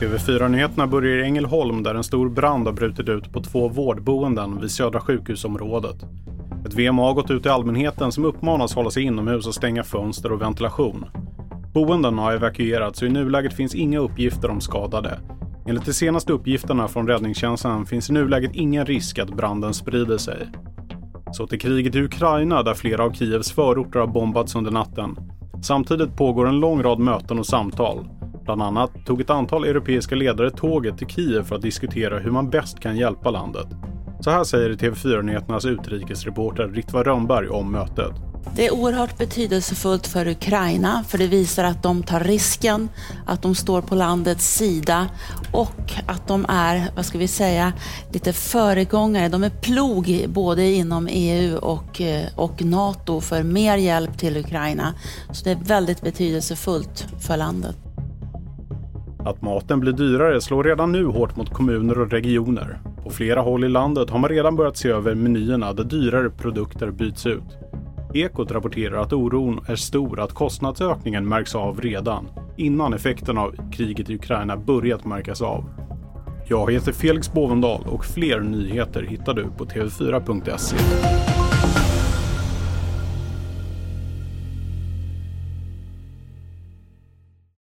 TV4-nyheterna börjar i Ängelholm där en stor brand har brutit ut på två vårdboenden vid Södra sjukhusområdet. Ett VMA har gått ut till allmänheten som uppmanas hålla sig inomhus och stänga fönster och ventilation. Boenden har evakuerats och i nuläget finns inga uppgifter om skadade. Enligt de senaste uppgifterna från räddningstjänsten finns i nuläget ingen risk att branden sprider sig. Så till kriget i Ukraina där flera av Kievs förorter har bombats under natten. Samtidigt pågår en lång rad möten och samtal. Bland annat tog ett antal europeiska ledare tåget till Kiev för att diskutera hur man bäst kan hjälpa landet. Så här säger TV4-nyheternas utrikesreporter Ritva Rönnberg om mötet. Det är oerhört betydelsefullt för Ukraina för det visar att de tar risken, att de står på landets sida och att de är, vad ska vi säga, lite föregångare. De är plog både inom EU och, eh, och NATO för mer hjälp till Ukraina. Så det är väldigt betydelsefullt för landet. Att maten blir dyrare slår redan nu hårt mot kommuner och regioner. På flera håll i landet har man redan börjat se över menyerna där dyrare produkter byts ut. Ekot rapporterar att oron är stor att kostnadsökningen märks av redan innan effekterna av kriget i Ukraina börjat märkas av. Jag heter Felix Bovendal och fler nyheter hittar du på tv4.se.